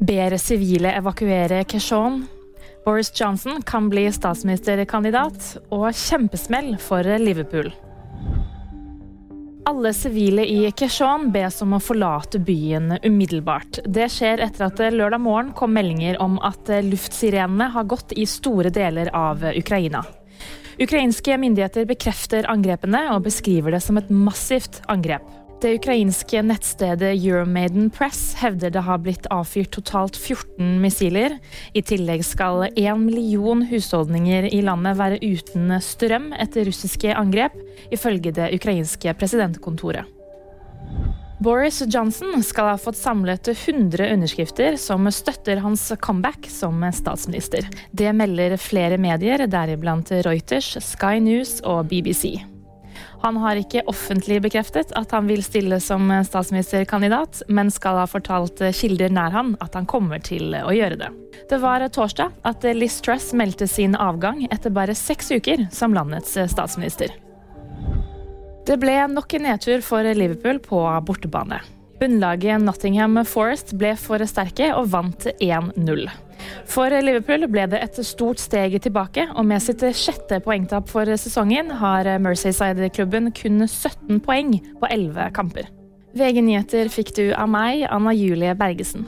Ber sivile evakuere Keshon. Boris Johnson kan bli statsministerkandidat. Og kjempesmell for Liverpool. Alle sivile i Keshon bes om å forlate byen umiddelbart. Det skjer etter at lørdag morgen kom meldinger om at luftsirenene har gått i store deler av Ukraina. Ukrainske myndigheter bekrefter angrepene og beskriver det som et massivt angrep. Det ukrainske nettstedet Euromaiden Press hevder det har blitt avfyrt totalt 14 missiler. I tillegg skal én million husholdninger i landet være uten strøm etter russiske angrep, ifølge det ukrainske presidentkontoret. Boris Johnson skal ha fått samlet 100 underskrifter som støtter hans comeback som statsminister. Det melder flere medier, deriblant Reuters, Sky News og BBC. Han har ikke offentlig bekreftet at han vil stille som statsministerkandidat, men skal ha fortalt kilder nær han at han kommer til å gjøre det. Det var torsdag at Liz Truss meldte sin avgang etter bare seks uker som landets statsminister. Det ble nok en nedtur for Liverpool på bortebane. Bunnlaget Nottingham Forest ble for sterke og vant 1-0. For Liverpool ble det et stort steg tilbake, og med sitt sjette poengtap for sesongen har Merseyside-klubben kun 17 poeng på 11 kamper. VG nyheter fikk du av meg, Anna Julie Bergesen.